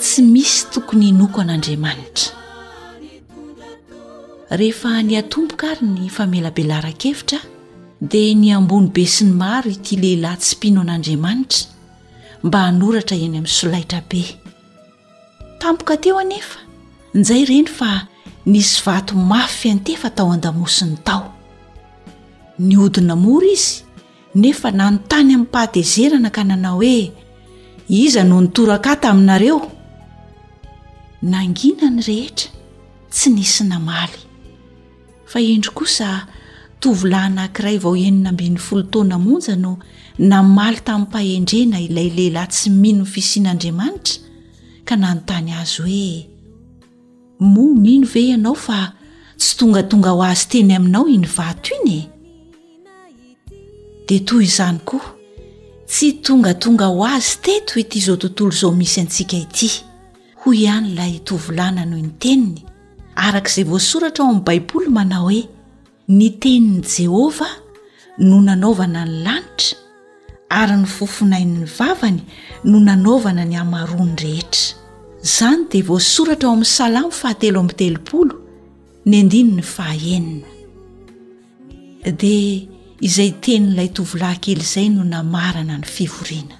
tsy misy tokony hinoko an'andriamanitra rehefa ny atomboka ary ny famelabelaran-kevitra dia ny ambony be sy ny maro ity lehilahy tsy mpino an'andriamanitra mba hanoratra eny amin'ny solaitra be tampoka teo anefa njay ireny fa nisy vato mafy antefa tao an-damosiny tao ny hodina mora izy nefa nanontany amim-pahatezerana ka nanao hoe, Iza no nitoraka taminareo? Nangina ny rehetra, tsy nisy namaly. Fa indro kosa, tovolahy anankiray vao enina ambin'ny folo taona monja no namaly tamim-pahendrena ilay lehilahy tsy mino ny fisian'Andriamanitra, ka nanontany azy hoe, Moa mino ve ianao fa tsy tongatonga ho azy teny aminao iny vato iny e? dia toy izany koa tsy tongatonga ho azy teto ity izao tontolo izao misy antsika ity hoy ihany ilay tovolahy nanohy ny teniny araka izay voasoratra ao amin'ny baiboly manao hoe ny tenin'i jehovah no nanaovana ny lanitra ary ny fofonain'ny vavany no nanaovana ny hamaroany rehetra izany dia voasoratra ao amin'ny salamo fahatelo amby telopolo ny andininy fahaenina dia izay tenin'ilay tovolahy kely izay no namarana ny fivoriana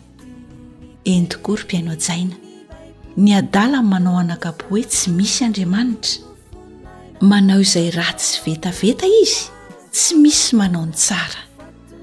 eny tokoa ry mpihaino hajaina ny adala ny manao anakapo hoe tsy misy andriamanitra manao izay ratsy vetaveta izy tsy misy manao ny tsara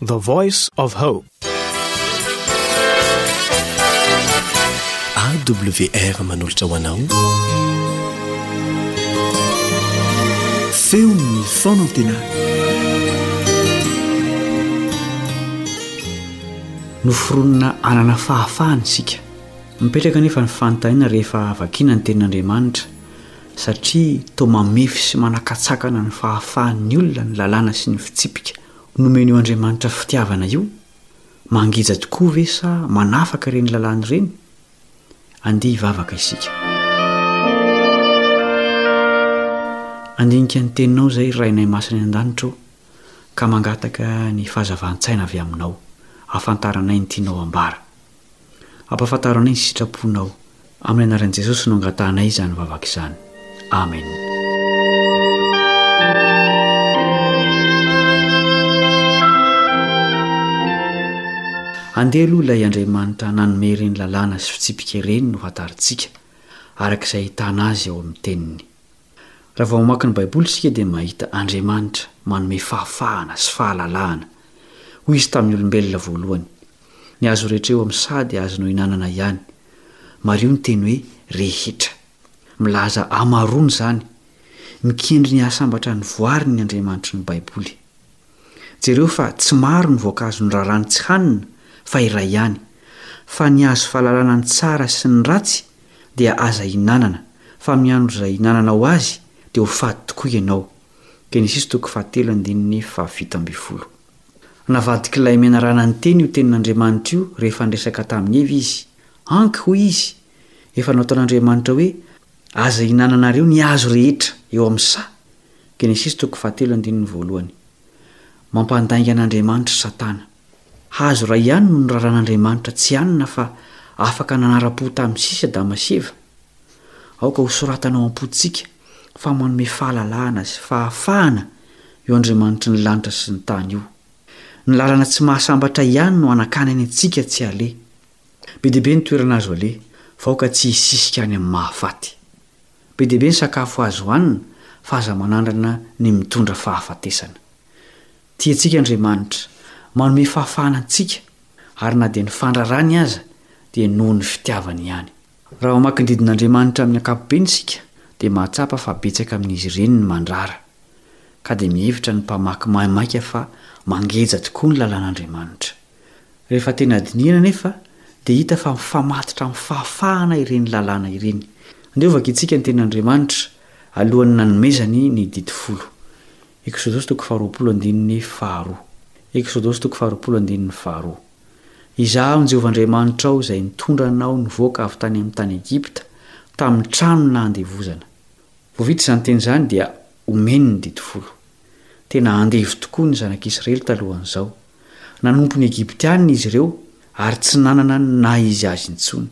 The Voice of Hope. AWR manolotra ho anao. Feon'ny fanantenana. Noforonina anana fahafahana isika. Mipetraka anefa ny fanontaniana rehefa havakiana ny tenin'Andriamanitra satria toa mamefy sy manakatsakana ny fahafahan'ny olona ny lalàna sy ny fitsipika Nomen'io Andriamanitra fitiavana io mangeja tokoa ve sa manafaka ireny lalàny ireny? Andeha hivavaka isika. Andinika ny Teninao izay, Rainay Masina any An-danitra ô, ka mangataka ny fahazavan-tsaina avy Aminao, ahafantaranay ny tianao hambara. Ampahafantaranay ny sitraponao. Amin'ny anaran'i Jesosy no angatahanay izany vavaka izany. Amen. Andeha aloha ilay Andriamanitra nanome ireny lalàna sy fitsipika ireny no hatarintsika, araka izay ahitana azy ao amin'ny Teniny. Raha vao mamaky ny Baiboly isika dia mahita Andriamanitra manome fahafahana sy fahalalahana. Hoy izy tamin'ny olombelona voalohany, Ny azo rehetra eo amin'ny saha dia azonao hinanana ihany. Mariho ny teny hoe rehetra. Milaza hamaroana izany. Mikendry ny hahasambatra ny voariny ny Andriamanitry ny Baiboly. Jereo fa tsy maro ny voankazo norarany tsy hanina fa iray ihany. Fa ny azo fahalalana ny tsara sy ny ratsy dia aza hinanana, fa amin'ny andro izay hinananao azy dia ho faty tokoa ianao. Genesisy toko fahatelo andininy fahafito ambin'ny folo. Navadik'ilay menarana niteny io tenin'Andriamanitra io rehefa niresaka tamin'i Eva izy. Ankh, hoy izy, efa nataon'Andriamanitra hoe, Aza ihinananareo ny hazo rehetra eo amin'ny saha. Genesisy toko fahatelo andininy voalohany. Mampandainga an'Andriamanitra i Satana. Hazo iray ihany no noraran'Andriamanitra tsy hanina fa afaka nanara-po tamin'ny sisa Adama sy Eva. Aoka hosoratana ao am-pontsika fa manome fahalalahana sy fahafahana io Andriamanitry ny lanitra sy ny tany io. Ny lalana tsy mahasambatra ihany no hanakany any antsika tsy haleha. Be dia be ny toerana azo aleha, fa aoka tsy hisisika any amin'ny mahafaty. Be dia be ny sakafo azo hohanina, fa aza manandrana ny mitondra fahafatesana. Tia antsika Andriamanitra, manome fahafahana antsika, ary na dia ny fandrarany aza dia noho ny fitiavany ihany. Raha mamaky ny didin'Andriamanitra amin'ny ankapobeny isika, dia mahatsapa fa betsaka amin'izy ireny ny mandrara, ka dia mihevitra ny mpamaky maimaika fa mangeja tokoa ny lalàn'Andriamanitra. Rehefa tena dinihina anefa, dia hita fa mifamatotra amin'ny fahafahana ireny lalàna ireny. Andeha hovaky isika ny Tenin'Andriamanitra alohan'ny nanomezany ny Didy Folo. Eksodosy toko faharoapolo andininy faharoa. Eksodosy toko faharoapolo andininy faharoa. Izaho ny Jehovah Andriamanitrao izay nitondra anao nivoaka avy tany amin'ny tany Egypta, tamin'ny tranonà handevozana. Vao vita izany teny izany dia omeny ny Didy Folo. Tena andevo tokoa ny Zanak'Israely talohan'izao. Nanompo ny Egyptiana izy ireo ary tsy nanana ny naha izy azy intsony.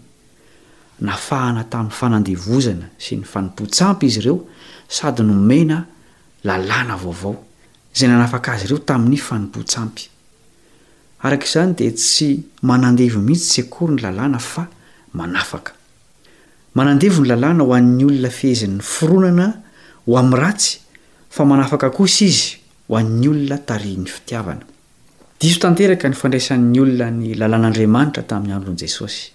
Nafahana tamin'ny fanandevozana sy ny fanompoan-tsampy izy ireo sady nomena Lalàna vaovao, izay nanafaka azy ireo tamin'ny fanompoan-tsampy. Araka izany dia tsy manandevo mihitsy tsy akory ny lalàna fa manafaka. Manandevo ny lalàna ho an'ny olona fehezin'ny fironana ho amin'ny ratsy fa manafaka kosa izy ho an'ny olona tarihin'ny fitiavana. Diso tanteraka ny fandraisan'ny olona ny lalàn'Andriamanitra tamin'ny andron'i Jesosy.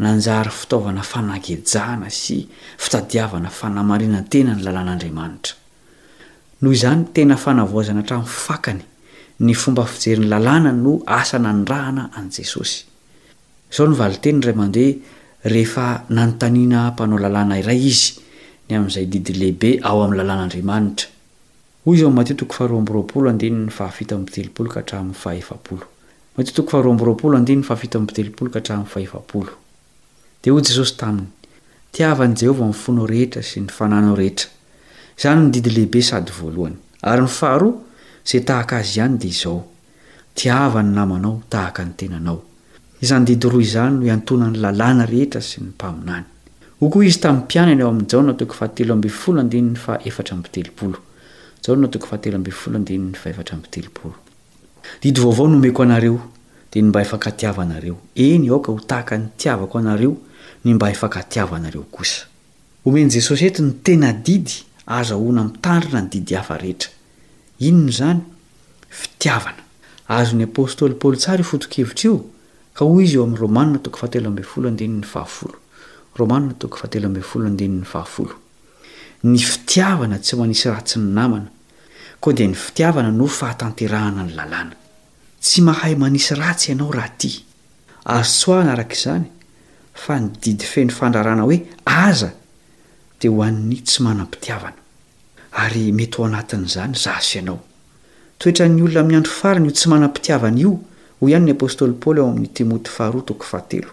Nanjary fitaovana fanagejana sy fitadiavana fanamarinan-tena ny lalàn'Andriamanitra. Noho izany, tena fanavaozana hatramin'ny fakany ny fomba fijery ny lalàna no asa nanirahana an'i Jesosy. Izao no valinteny iray mandeha rehefa nanontaniana mpanao lalàna iray izy ny amin'izay didy lehibe ao amin'ny lalàn'Andriamanitra. Hoy izy ao amin'ny Matio toko faharoa amby roapolo andininy fahafito amby telopolo ka hatramin'ny fahefapolo. Matio toko faharoa amby roapolo andininy fahafito amby telopolo ka hatramin'ny fahefapolo. Dia hoy Jesosy taminy, Tiavan'i Jehovah amin'ny fonao rehetra sy ny fananao rehetra. Izany no didy lehibe sady voalohany. Ary ny faharoa, izay tahaka azy ihany, dia izao, 'Tiava ny namanao tahaka ny tenanao. Izany didy roa izany no iantonan'ny Lalàna rehetra sy ny mpaminany. Hoy koa izy tamin'ny mpianany ao amin'ny Jaona toko fahatelo ambin'ny folo andininy fahaefatra amby telopolo. Jaona toko fahatelo ambin'ny folo andininy fahaefatra amby telopolo. Didy vaovao no omeko anareo, dia ny mba hifankatiavanareo. Eny, aoka ho tahaka ny nitiavako anareo ny mba hifankatiavanareo kosa. Omen'i Jesosy eto ny tena didy ahazahoana mitandrina ny didy hafa rehetra. Inona izany? Fitiavana. Azon'ny apostoly Paoly tsara io foto-kevitra io, ka hoy izy eo amin'ny Romanina toko fahatelo ambin'ny folo andininy fahafolo. Romanina toko fahatelo ambin'ny folo andininy fahafolo. Ny fitiavana tsy manisy ratsy ny namana, koa dia ny fitiavana no fahatanterahana ny lalàna. Tsy mahay manisy ratsy ianao raha tia. Azo tsoahina araka izany fa ny didy feno fandrarana hoe aza dia ho an'ny tsy manam-pitiavana. Ary mety ho anatin'izany izaho sy ianao. Toetran'ny olona amin'ny andro farany io tsy manam-pitiavana io, hoy ihany ny apostoly Paoly ao amin'ny Timoty faharoa toko fahatelo.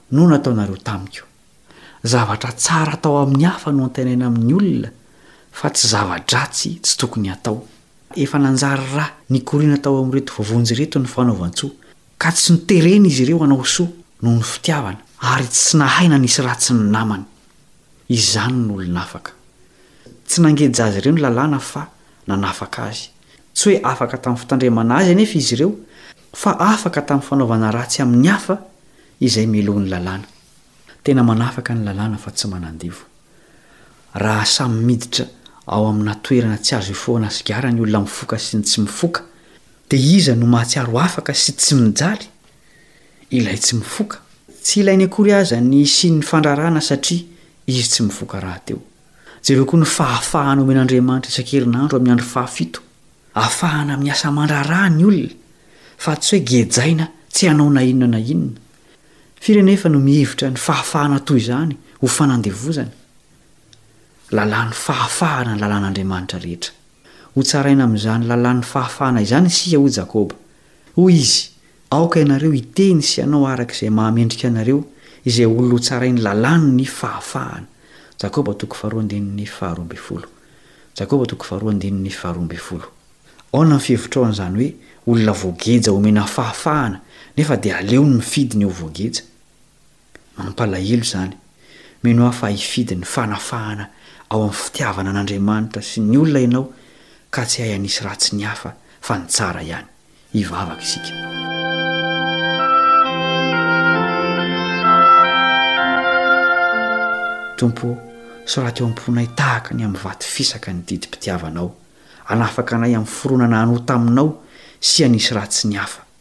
no nataonareo tamiko. Zavatra tsara atao amin'ny hafa no antenaina amin'ny olona fa tsy zava-dratsy tsy tokony hatao. Efa nanjary ra nikoriana tao amin'ireto voavonjy ireto ny fanaovan-tsoa, ka tsy noterena izy ireo hanao soa noho ny fitiavana, ary tsy nahay nanisy ratsy ny namany. Izany no olon'afaka. Tsy nangeja azy ireo ny lalàna fa nanafaka azy. Tsy hoe afaka tamin'ny fitandremana azy anefa izy ireo, fa afaka tamin'ny fanaovana ratsy amin'ny hafa izay meloha ny lalàna. Tena manafaka ny lalàna fa tsy manandevo. Raha samy miditra ao amina toerana tsy azo ifohana sigara ny olona mifoka sy ny tsy mifoka, dia iza no mahatsiaro afaka sy tsy mijaly? Ilay tsy mifoka. Tsy ilainy akory aza ny hisian'ny fandrarana satria izy tsy mifoka rahateo. Jereo koa ny fahafahana omen'Andriamanitra isan-kerinandro amin'ny andro fahafito. Afahana miasa aman-draharaha ny olona, fa tsy hoe gejaina tsy hanao na inona na inona. Firy anefa no mihevitra ny fahafahana toy izany ho fanandevozana? Lalàn'ny fahafahana ny lalàn'Andriamanitra rehetra. Hotsaraina amin'izany lalàn'ny fahafahana izany isika, hoy Jakoba, Hoy izy, Aoka ianareo hiteny sy hanao araka izay mahamendrika anareo, izay ho lotsarain'ny lalàn' ny fahafahana. Jakoba toko faharoa andininy faharoa ambin'ny folo Jakoba toko faharoa andininy faharoa ambin'ny folo Aona ny fihevitrao an'izany hoe olona voageja omena fahafahana nefa dia aleony mifidy ny ho voageja? Mampalahelo izany. Mino aho fa hifidy ny fanafahana ao amin'ny fitiavana an'Andriamanitra sy ny olona ianao ka tsy hay hanisy ratsy ny hafa fa ny tsara ihany. Hivavaka isika. Tompo ô, soraty eo am-ponay tahaka ny amin'ny vato fisaka ny didim-pitiavanao. Hanafaka anay amin'ny fironana hanota aminao sy hanisy ratsy ny hafa.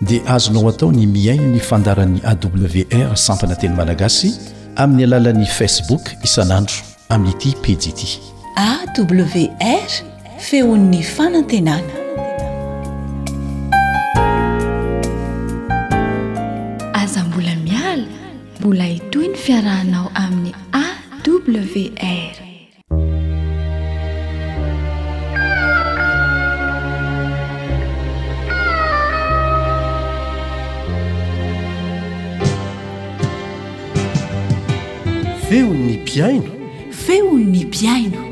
dia azonao atao ny mihaino ny fandaharan'ny AWR Sampana Teny Malagasy amin'ny alalan'ny Facebook isan'andro amin'ity pejy ity. AWR Feon'ny Fanantenana. Aza mbola miala, mbola hitohy ny fiarahanao amin'ny AWR. feon'ny mpiaino feon'ny mpiaino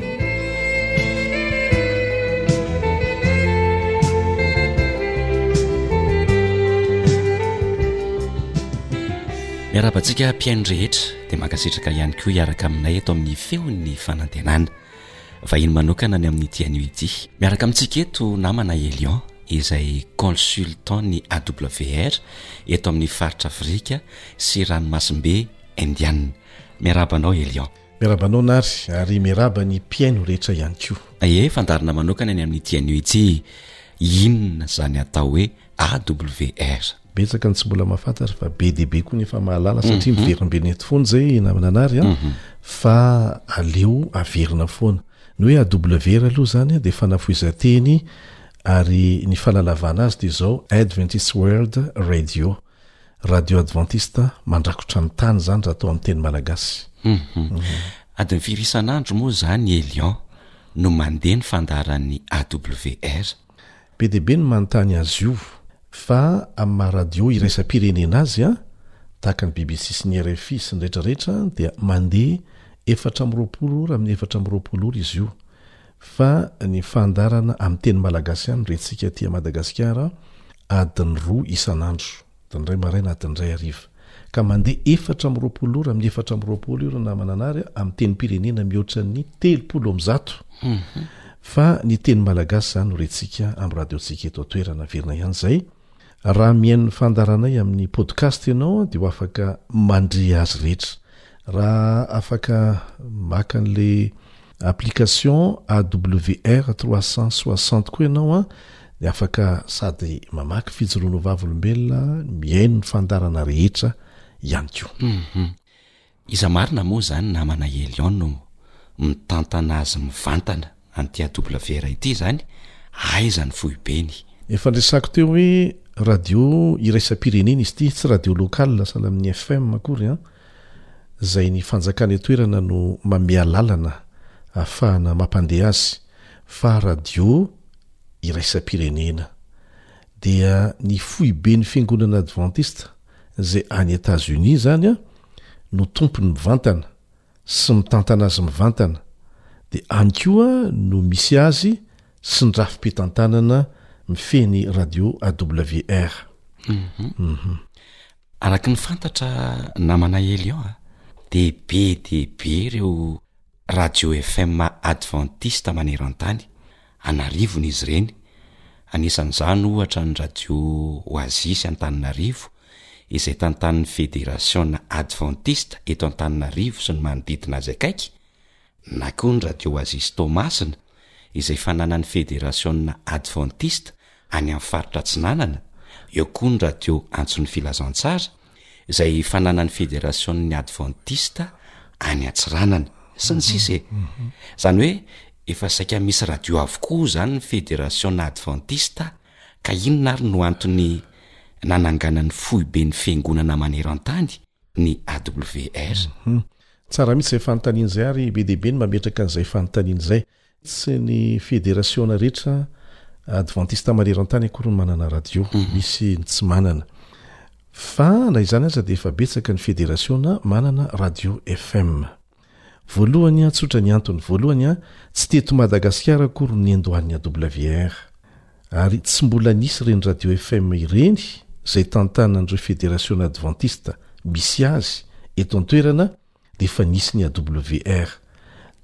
miarabantsika mpiaino rehetra dia mankasitraka ihany koa hiaraka aminay eto amin'ny feon'ny fanantenana vahiny manokana ny amin'ny tia anio ity miaraka amintsika eto namana elion izay consultant ny awr eto amin'ny faritra afrika sy ranomasimbe indiana miaraba anao elion miaraba anao nary ary miaraba ny mpiaino rehetra ihany koa ae fandarina manokana ny amin'ny tia anio ity inona izany atao hoe awr Betsaka ny tsy mbola mahafantatra fa be dia be koa ny efa mahalala satria mhm. miverimberina eto foana izay eh, namana anary an mhm. fa aleo averina foana ny hoe awr aloha zany eh, dia fanafoizanteny ary ny fanalavana azy dia izao adventist world radio radio adventiste mandrakotra ny tany zany raha atao amin'ny teny malagasy mhm. adin'ny firisan'andro moa zany elion no mandeha ny fandaran'ny awr Be dia be ny manontany azy io, fa amin'ny maha radio iraisam-pirenena azy, tahaka ny bbc sy ny rfi sy ny rehetra rehetra, dia mandeha efatra amby roapolo ora amin'ny efatra amby roapolo ora izy io, fa ny fandaharana amin'ny teny malagasy ihany rentsika aty Madagasikara adiny roa isan'andro. Dia indray maraina adiny iray hariva, ka mandeha efatra amby roapolo ora amin'ny efatra amby roapolo ora namana anary amin'ny tenim-pirenena mihoatra ny telopolo amby zato, fa ny teny malagasy izany no rentsika amin'ny radiontsika eto an-toerana. Averina ihany izay. Raha mihaino ny fandaharanay amin'ny podcast ianao dia ho afaka mandre azy rehetra. Raha afaka maka an'ilay Application AWR trois cent soixante koa ianao an dia afaka sady mamaky fijoroana ho vavolombelona mihaino ny fandarana rehetra ihany koa. Mhm. Iza marina moa izany namana Elion no mitantana azy mivantana an'ity AWR ity izany? Aiza ny foibeny? Efa niresako teo hoe radio iraisam-pirenena izy ity, tsy radio local sahala amin'ny FM akory an. izay ny fanjakana etoerana no mamea lalana afahana mampandeha azy fa radio iraisam-pirenena dia ny foiben'ny fiangonana advantista izay any Etats Unis izany no tompony mivantana sy mitantana azy mivantana dia any koa no misy azy sy ny rafi-pitantanana mifehy ny radio awr. Mhm. Mhm. Araka ny fantatra namana Elion a, dia be dia be ireo radio FM advantista maneran-tany, an'arivony izy ireny, anisan'izany ohatra ny radio Oasis Antananarivo izay tantanin'ny federasiona advantista eto Antananarivo sy ny manodidina azy akaiky, na koa ny Radio Oasis Toamasina izay fananan'ny Federasiona Advantista any amin'ny faritra Atsinanana, eo koa ny Radio Antson'ny Filazantsara izay fananan'ny Federasion'ny Advantista any Antsiranana, sy ny sisa e! Izany hoe efa saika misy radio avokoa izany ny Federasiona Advantista ka inona ary no antony nananganan'ny foiben'ny Fiangonana maneran-tany ny AWR. Tsara mihitsy izay fanontaniana izay ary be dia be ny mametraka an'izay fanontaniana izay. Tsy ny federasiona rehetra advantista maneran-tany akory no manana radio, misy ny tsy manana. Fa na izany aza dia efa betsaka ny federasiona manana radio FM. Voalohany an, tsotra ny antony. Voalohany an, tsy teto Madagasikara akory no niandohan'ny AWR. Ary tsy mbola nisy ireny radio FM ireny izay tantanan'ireo federasiona advantista misy azy eto an-toerana dia efa nisy ny AWR.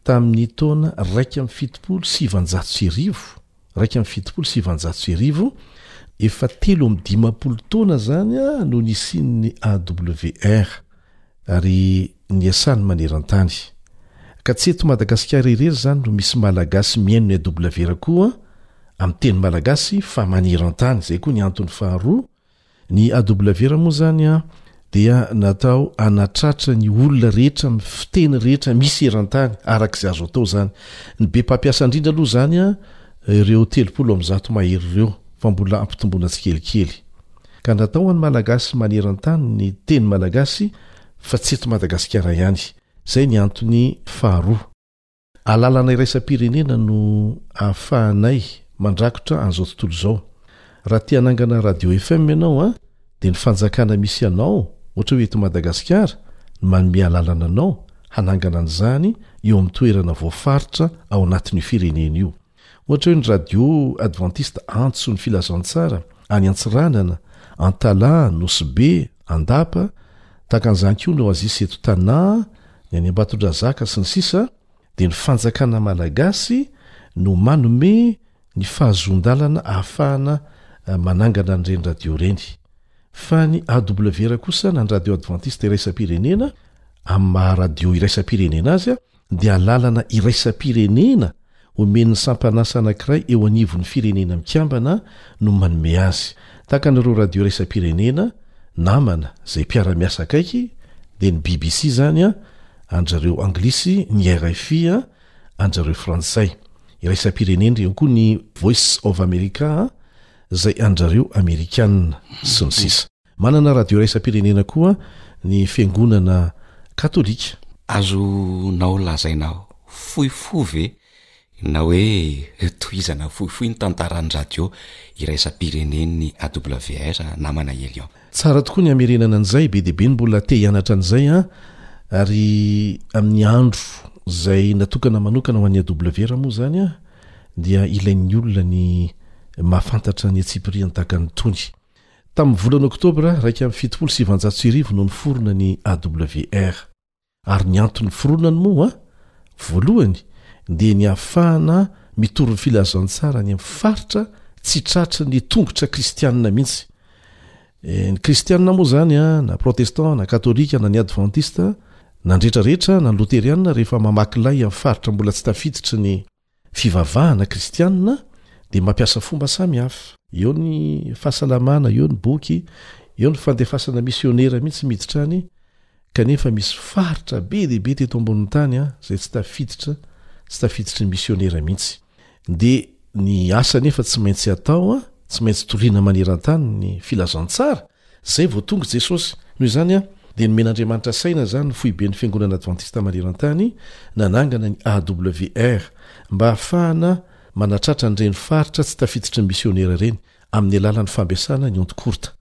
Tamin'ny taona iraika amby fitopolo sy sivanjato sy arivo Iraika amby fitopolo sy sivanjato sy arivo, efa telo amby dimampolo taona izany no nisian'ny AWR ary niasany maneran-tany. Ka tsy eto Madagasikara irery izany no misy Malagasy mihaino ny AWR koa amin'ny teny malagasy fa maneran-tany, izay koa ny antony faharoa, Ny AWR moa izany dia natao hanatratra ny olona rehetra amin'ny fiteny rehetra misy eran-tany, araka izay azo atao izany. Ny be mpampiasa indrindra aloha izany ireo telopolo amin'ny zato mahery ireo, fa mbola ampitomboina tsikelikely. Ka natao ho an'ny Malagasy maneran-tany ny teny malagasy fa tsy eto Madagasikara ihany. Izay ny antony faharoa. Alalana iraisam-pirenena no ahafahanay mandrakotra an'izao tontolo izao. Raha te hanangana radio FM ianao an, dia ny fanjakana misy anao, ohatra hoe eto Madagasikara, no manome alalana anao hanangana an'izany eo amin'ny toerana voafaritra ao anatin'io firenena io. Ohatra hoe ny radio advantista antso ny filazantsara any Antsiranana, Antalaha, Nosy Be, Andapa, tahaka an'izany koa ny Oasis eto Tanà, ny any Ambatondrazaka sy ny sisa dia ny fanjakana malagasy no manome ny fahazoan-dalana ahafahana manangana an'ireny radio ireny fa ny AWR kosa na ny radio advantista iraisam-pirenena amin'ny maha radio iraisam-pirenena azy dia alalana iraisam-pirenena omen'ny sampan'asa anankiray eo anivon'ny Firenena Mikambana no manome azy. Tahaka an'ireo radio iraisam-pirenena namana izay mpiara-miasa akaiky dia ny bbc izany an, an-dry zareo Anglisy, ny RFI, an-dry zareo Frantsay. Iraisam-pirenena eo koa ny Voice of America izay an-dry zareo Amerikana, sy ny sisa. Manana radio iraisam-pirenena koa ny Fiangonana Katolika. Azonao lazaina fohifohy ve na hoe tohizana fohifohy ny tantaran'ny radio iraisam-pirenen'ny AWR namana Elion? Tsara tokoa ny hamerenana an'izay, be dia be ny mbola te hianatra an'izay an! ary amin'ny andro izay natokana manokana ho an'ny AWR moa izany dia ilain'ny olona ny mahafantatra ny antsipiriany tahaka ny itony. Tamin'ny volana Oktobra iraika amby fitopolo sy sivanjato sy arivo no niforona ny AWR, ary ny antony niforonany moa, voalohany, dia ny hahafahana mitory ny filazantsara any amin'ny faritra tsy tratry ny tongotra kristianina mihitsy. Ny kristianina moa izany, na protestant, na katolika, na ny advantista, na ny rehetrarehetra, na ny loterianina, rehefa mamaky lay amin'ny faritra mbola tsy tafiditry ny. Fivavahana kristianina dia mampiasa fomba samy hafa. Eo ny fahasalamana, eo ny boky, eo ny fandefasana misionera mihitsy miditra any, kanefa misy faritra be dia be teto ambonin'ny tany izay tsy tafiditra, tsy tafiditry ny misionera mihitsy. Dia ny asa anefa tsy maintsy atao, tsy maintsy toriana maneran-tany ny filazantsara, Izay vao tonga i Jesosy. Noho izany aho dia nomen'Andriamanitra saina izany ny foiben'ny Fiangonana Advantista Maneran-tany nanangana ny AWR mba hahafahana manatratra an'ireny faritra tsy tafiditry ny misionera ireny amin'ny alalan'ny fampiasana ny ondes courtes.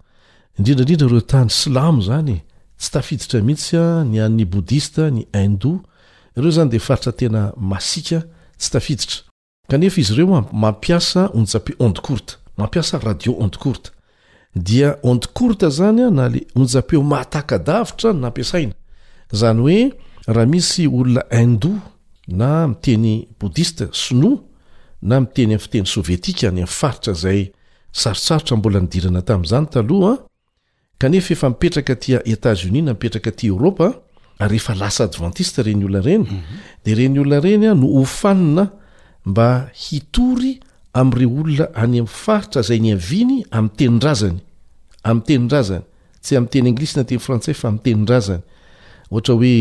Indrindra indrindra ireo tany silamo izany e! Tsy tafiditra mihitsy ny an'ny Bodista, ny Hindu. Ireo izany dia faritra tena masiaka tsy tafiditra. Kanefa izy ireo mampiasa onjampeo onde courte, mampiasa radio onde courte. Dia onde courte zany an, na le onjampeo mahataka-davitra no nampiasaina. Zany hoe raha misy olona Hindou na miteny Boudhiste, Sinoa, na miteny amin'ny fiteny Sovietika any amin'ny faritra izay sarotsarotra mbola nidirana tamin'izany taloha, Kanefa efa mipetraka aty Etats Unis na mipetraka aty Eoropa ary efa lasa adventiste ireny olona ireny mhm. dia ireny olona ireny no hofanina mba hitory amin'ireo olona any amin'ny faritra izay ny aviany amin'ny tenindrazany amin'ny tenindrazany tsy amin'ny teny anglisy na teny frantsay fa amin'ny tenindrazany ohatra hoe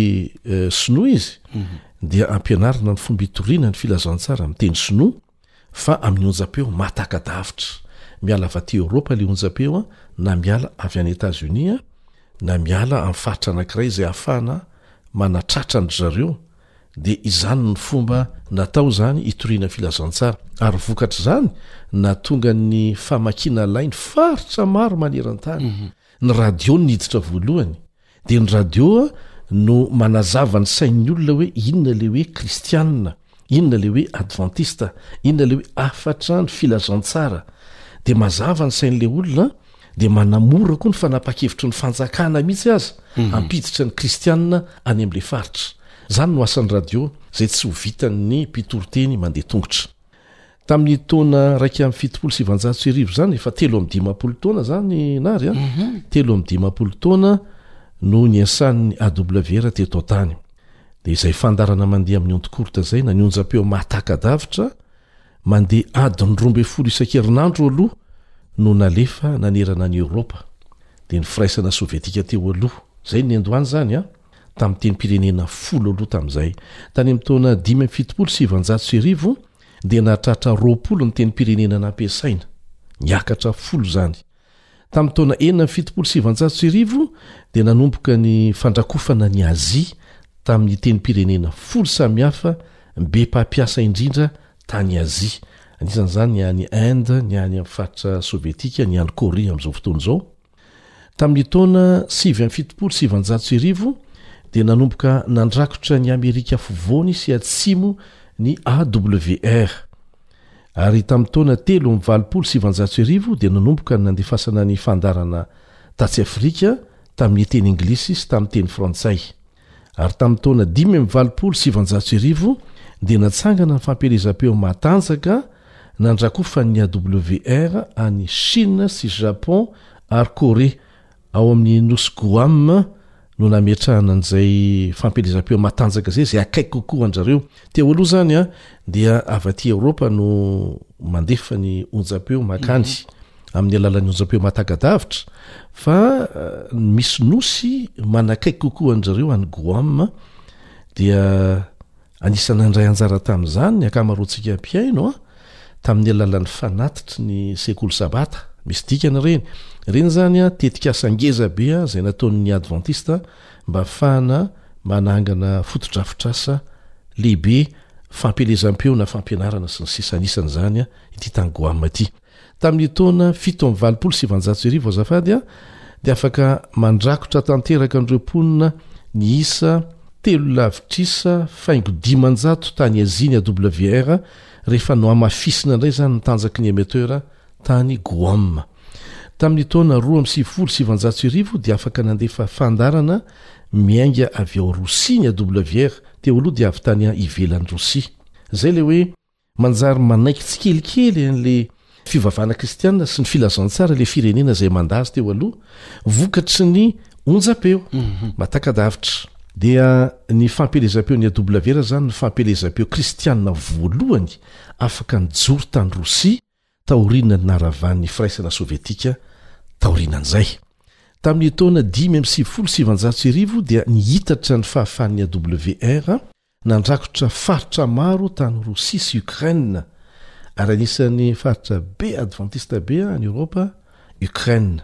euh, sinoa izy mhm. dia ampianarina ny fomba hitoriana ny filazantsara amin'ny teny sinoa Fa amin'ny onjam-peo mahataka-davitra. Miala avy aty Eoropa ilay onjam-peo an, na miala avy any Etats-Unis an, na miala amin'ny faritra anankiray izay ahafahana manatratra an-dry zareo, dia izany no fomba natao izany hitoriana filazantsara. Ary vokatr'izany, nahatonga ny famakiana lainy faritra maro maneran-tany. Ny radio no niditra voalohany. Dia ny radio no manazava ny sain'ny olona hoe inona ilay hoe kristianina, inona ilay hoe advantista, inona ilay hoe hafatra ny filazantsara. Dia mazava ny sain'ilay olona dia manamora koa ny fanapa-kevitry ny fanjakana mihitsy aza mhm. hampiditra ny kristianina any amin'ilay faritra. Izany no asan'ny radio izay tsy ho vitan'ny mpitoriteny mandeha tongotra. Tamin'ny taona iraika amby fitopolo sy sivanjato sy arivo izany, efa telo amby dimampolo taona izany nary an, mhm. telo amby dimampolo taona no niasan'ny AWR teto an-tany. Dia izay fandarana mandeha amin'ny ontokorta izay na ny onjam-peo mahataka-davitra mandeha adiny roa ambin'ny folo isan-kerinandro aloha no nalefa nanerana an'i Eoropa. Dia ny firaisana sovietika teo aloha, izay ny nendoany izany an, tamin'ny tenim-pirenena folo aloha tamin'izay. Tany amin'ny taona dimy amby fitopolo sy sivanjato sy arivo, dia nahatratra roapolo ny tenim-pirenena nampiasaina, niakatra folo izany. Tamin'ny taona enina amby fitopolo sy sivanjato sy arivo dia nanomboka ny fandrakofana ny Azia tamin'ny tenim-pirenena folo samihafa be mpampiasa indrindra tany Azia, anisan'izany ny any Inde, ny any amin'ny faritra Sovietika, ny any Korea amin'izao fotoana izao. Tamin'ny taona sivy amby fitopolo sy sivinjato sy arivo dia nanomboka nandrakotra an'i Amerika Afovoany sy Atsimo ny AWR, ary tamin'ny taona telo amby valopolo sy sivinjato sy arivo dia nanomboka ny nandefasana ny fandaharana tatsy Afrika tamin'ny teny Anglisy sy tamin'ny teny Frantsay. ary tamin'ny taona dimy amby valopolo sy sivanjato sy arivo dia natsangana ny fampielezam-peo matanjaka nandrakofan'ny AWR any Shina sy Japon ary Korea ao amin'ny nosy Guam no nametrahana an'izay fampielezam-peo matanjaka izay izay akaiky kokoa an-dry zareo Teo aloha zany a dia avy aty Eoropa no mandefa ny onjam-peo makany mhm. amin'ny alalan'ny onjam-peo matagadavitra fa eh, misy nosy manakaiky kokoa an-dry zareo any Guam dia anisany andray anjara tamin'izany ny ankamaroantsika mpihaino a ah, tamin'ny alalan'ny fanatitry ny sekoly sabata misy dikana ireny ireny zany a ah, tetikasa ngeza be a ah, izay nataon'ny advantista mba hahafahana manangana fotodrafitrasa lehibe fampielezam-peo na fampianarana sy ny sisa Anisan'izany ity tany Guam ity. Tamin'ny taona fito amby valopolo sy sivanjato sy arivo azafady dia afaka mandrakotra tanteraka an'ireo mponina niisa telo lavitrisa faingo dimanjato tany Azia ny AWR rehefa nohamafisina indray izany ny tanjaky ny Emetteur tany Guam. Tamin'ny taona roa amby sivifolo sy sivanjato sy arivo dia afaka nandefa fandaharana miainga avy ao Rosia ny AWR, teo aloha dia avy tany ivelan'i Rosia. Izay ilay hoe manjary manaiky tsikelikely an'ilay fivavahana kristiana sy ny filazantsara ilay firenena izay mandà azy teo aloha, vokatry ny onjam-peo. Mhm. Mataka-davitra. Dia ny fampielezam-peon'ny AWR izany no fampielezam-peo kristiana voalohany afaka nijoro tany Rosia, taoriana ny naharavan'ny Firaisana Sovietika taorianan'izay. Tamin'ny taona dimy amby sivifolo sy sivanjato sy arivo dia nihitatra ny fahafahan'ny AWR nandrakotra faritra maro tany Rosia sy Ukraine, ary anisan'ny faritra be Advantista be any Eoropa Ukraine.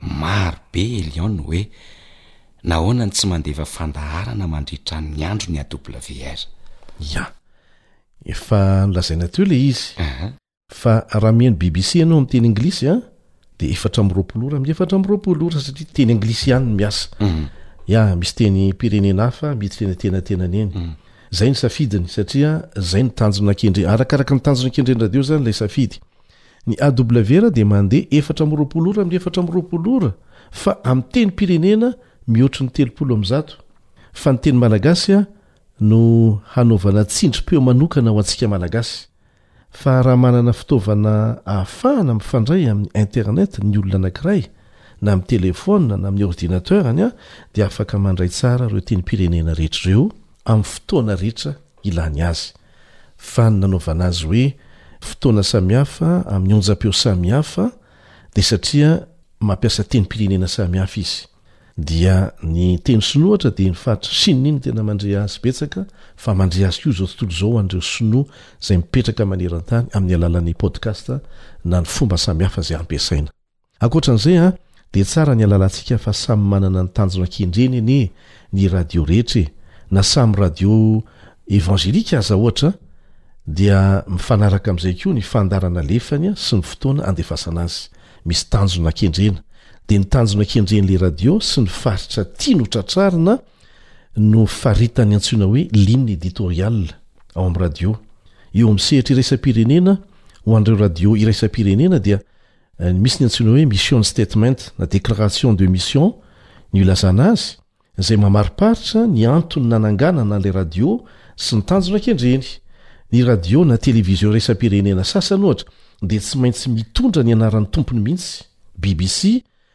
Maro be Elion hoe nahoana no tsy mandefa fandaharana mandritra ny andro ny AWR. Ya. Efa nolazaina teo ilay izy. Aha. Fa raha mihaino bbc ianao amin'ny teny anglisy an, dia efatra amby roapolo ora amin'ny efatra amby roapolo ora satria teny anglisy ihany no miasa. Ya, misy tenim-pirenena hafa mety tena tena tena neny. Izay no safidiny satria izay no tanjona kendreny. Arakaraka ny tanjona kendren'ny radio izany ilay safidy. Ny AWR dia mandeha efatra amby roapolo ora amin'ny efatra amby roapolo ora fa amin'ny tenim-pirenena mihoatry ny telopolo amin'ny zato. Fa ny teny malagasy no hanaovana tsindrim-peo manokana ho antsika Malagasy. Fa raha manana fitaovana ahafahana mifandray amin'ny internet ny olona anankiray, na amin'ny telefaonina na amin'ny ordinateur-ny dia afaka mandray tsara ireo tenim-pirenena rehetra ireo amin'ny fotoana rehetra ilany azy. Fa ny nanaovana azy hoe fotoana samihafa amin'ny onjam-peo samihafa dia satria mampiasa tenim-pirenena samihafa izy. Dia ny teny sinoa ohatra dia ny faritry Shine no tena mandre azy betsaka fa mandre azy koa izao tontolo izao an'ireo sinoa izay mipetraka maneran-tany amin'ny alalan'ny podcast na ny fomba samihafa izay ampiasaina. Ankoatran'izay an, dia tsara ny halalantsika fa samy manana ny tanjona kendreny anie ny radio rehetra e, na samy radio evangelika aza ohatra dia mifanaraka amin'izay koa ny fandaharana alefany an sy ny fotoana andefasana azy. Misy tanjona kendrena. Dia ny tanjona kendren'ilay radio sy ny faritra tiany ho tratrarina no faritany antsoina hoe ligne editoriale ao amin'ny radio. Eo amin'ny sehatra iraisam-pirenena, ho an'ireo radio iraisam-pirenena dia Misy ny antsoina hoe mission statement na déclaration de mission ny ilazana azy, izay mamariparitra ny antony nananganana ilay radio sy ny tanjona kendreny. Ny radio na televiziô iraisam-pirenena sasany, ohatra, dia tsy maintsy mitondra ny anaran'ny tompony mihitsy, bbc,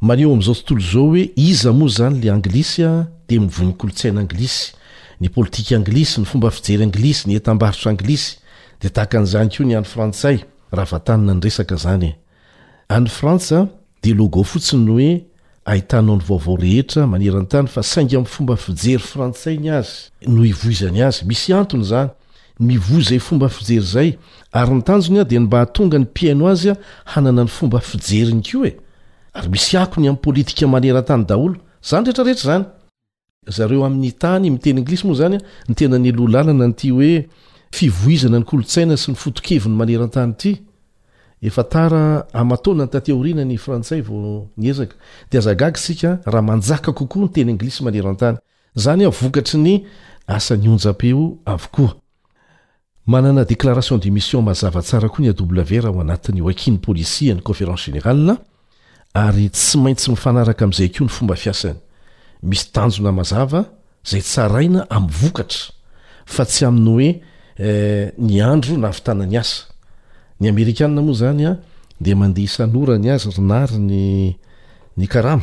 Maneho amin'izao tontolo izao hoe iza moa izany ilay Anglisy dia mivoy ny kolontsaina Anglisy, ny politika Anglisy, ny fomba fijery Anglisy, ny entam-barotra Anglisy. Dia tahaka an'izany koa ny an'ny Frantsay, raha vantanina ny resaka izany e. Any Frantsa dia logo fotsiny ny hoe ahitanao ny vaovao rehetra maneran-tany fa saingy amin'ny fomba fijery frantsay ny azy no ivoizany azy. Misy antony izany, Mivoy izay fomba fijery izay, ary ny tanjony dia ny mba hahatonga ny mpihaino azy hanana ny fomba fijeriny koa e! Ary misy akony amin'ny politika manerantany daholo izany rehetra rehetra izany. Zareo amin'ny tany miteny Englisy moa izany no tena nialoha lalana an'ity hoe fivoizana ny kolontsaina sy ny foto-keviny manerantany ity. Efa tara aman-taonany taty aoriana ny Frantsay vao niezaka. Dia aza gaga isika raha manjaka kokoa ny teny Englisy manerantany. Izany aho vokatry ny asan'ny onjampeo avokoa. Manana déclaration de mission mazava tsara koa ny AWR ao anatin'ny Wakin Policy and Conference Générale ary tsy maintsy mifanaraka amin'izay koa ny fomba fiasany. Misy tanjona mazava izay tsaraina amin'ny vokatra fa tsy amin'ny hoe ny andro nahavitana ny asa. Ny Amerikana moa izany dia mandeha isan'ora ny azy ry nary ny ny karama.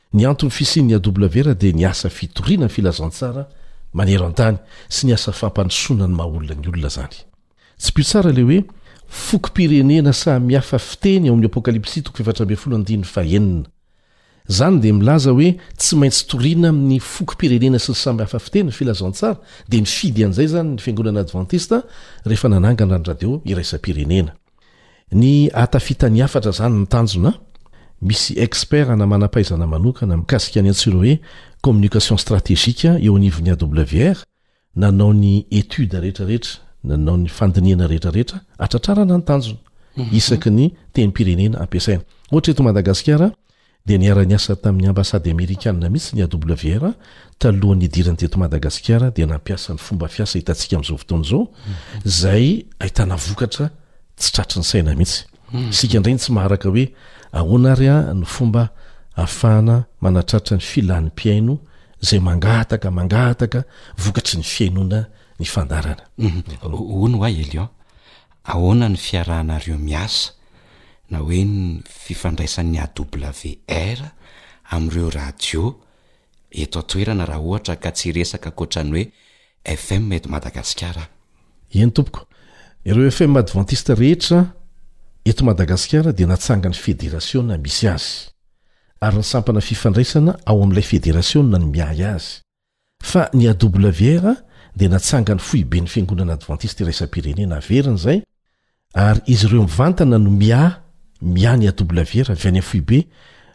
Ny anton'ny fisian'ny AWR dia ny asa fitoriana ny filazantsara maneran-tany sy ny asa fampandrosoana ny maha olona ny olona izany. Tsipiho tsara ilay hoe fokom-pirenena samy hafa fiteny ao amin'ny Apokalypsy toko fahefatra ambin'ny folo andininy fahenina. Izany dia milaza hoe tsy maintsy toriana amin'ny fokom-pirenena sy ny samy hafa fiteny ny filazantsara dia nifidy an'izay izany ny Fiangonana Advantista rehefa nanangana ny radio iraisam-pirenena. Ny ahatafitany hafatra izany no tanjona, misy expert na manam-pahaizana manokana mikasika ny antsoina hoe communication stratégique eo anivon'ny AWR nanao ny étude rehetrarehetra, nanao ny fandinihana rehetrarehetra hatratrarana ny tanjona isaky ny tenim-pirenena ampiasaina. Ohatra eto Madagasikara, dia niara-niasa tamin'ny ambasady amerikana mihitsy ny AWR talohan'ny hidirany teto Madagasikara dia nampiasa ny fomba fiasa hitantsika amin'izao fotoana izao izay ahitana vokatra tsy tratry ny saina mihitsy hmm. isika indray ny tsy maharaka hoe ahoana ary a ny fomba afahana manatratra ny filan'ny mpiaino izay mangahataka mangahataka vokatry ny fiainona ny fandarana hmm. hono ho a elion Ahoana ny fiarahanareo miasa na hoe ny fifandraisan'ny AWR amin'ireo radio eto an-toerana raha ohatra ka tsy hiresaka ankoatra ny hoe FM eto Madagasikara aho? Eny tompoko. Ireo FM advantista rehetra eto Madagasikara dia natsangan'ny federasiona misy azy. Ary ny sampana fifandraisana ao amin'ilay federasiona no miahy azy. Fa ny AWR dia natsangan'ny foiben'ny Fiangonana Advantista Iraisam-pirenena averina izay, ary izy ireo mivantana no miahy miahy ny AWR avy any amin'ny foibe,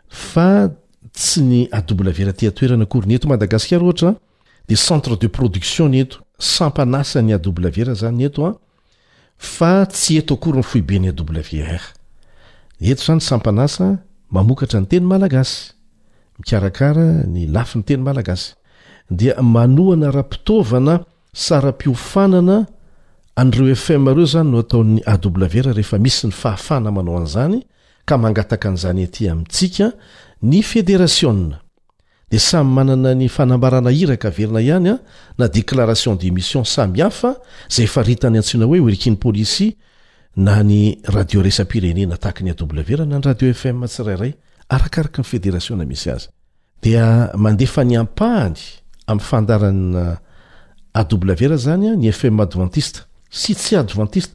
fa tsy ny AWR aty an-toerana akory. Ny eto Madagasikara, ohatra, dia centre de production ny eto, sampan'asan'ny AWR izany ny eto an! Fa tsy eto akory ny foiben'ny AWR. Eto izany sampan'asa mamokatra ny teny malagasy, mikarakara ny lafiny teny malagasy, dia manohana ara-pitaovana saram-piofanana an'ireo FM ireo izany no ataon'ny AWR rehefa misy ny fahafahana manao an'izany ka mangataka an'izany ety amintsika ny federasiona. dia samy manana ny fanambarana iraka averina ihany na déclaration de mission samy hafa izay faritany antsoina hoe Wirkin Policy na ny radio resa-pirenena tahaky ny AWR na ny radio FM tsirairay arakaraky ny federasiona misy azy dia mandefa ny ampahany amin'ny fandaran'ny AWR izany ny FM advantista sy tsy advantista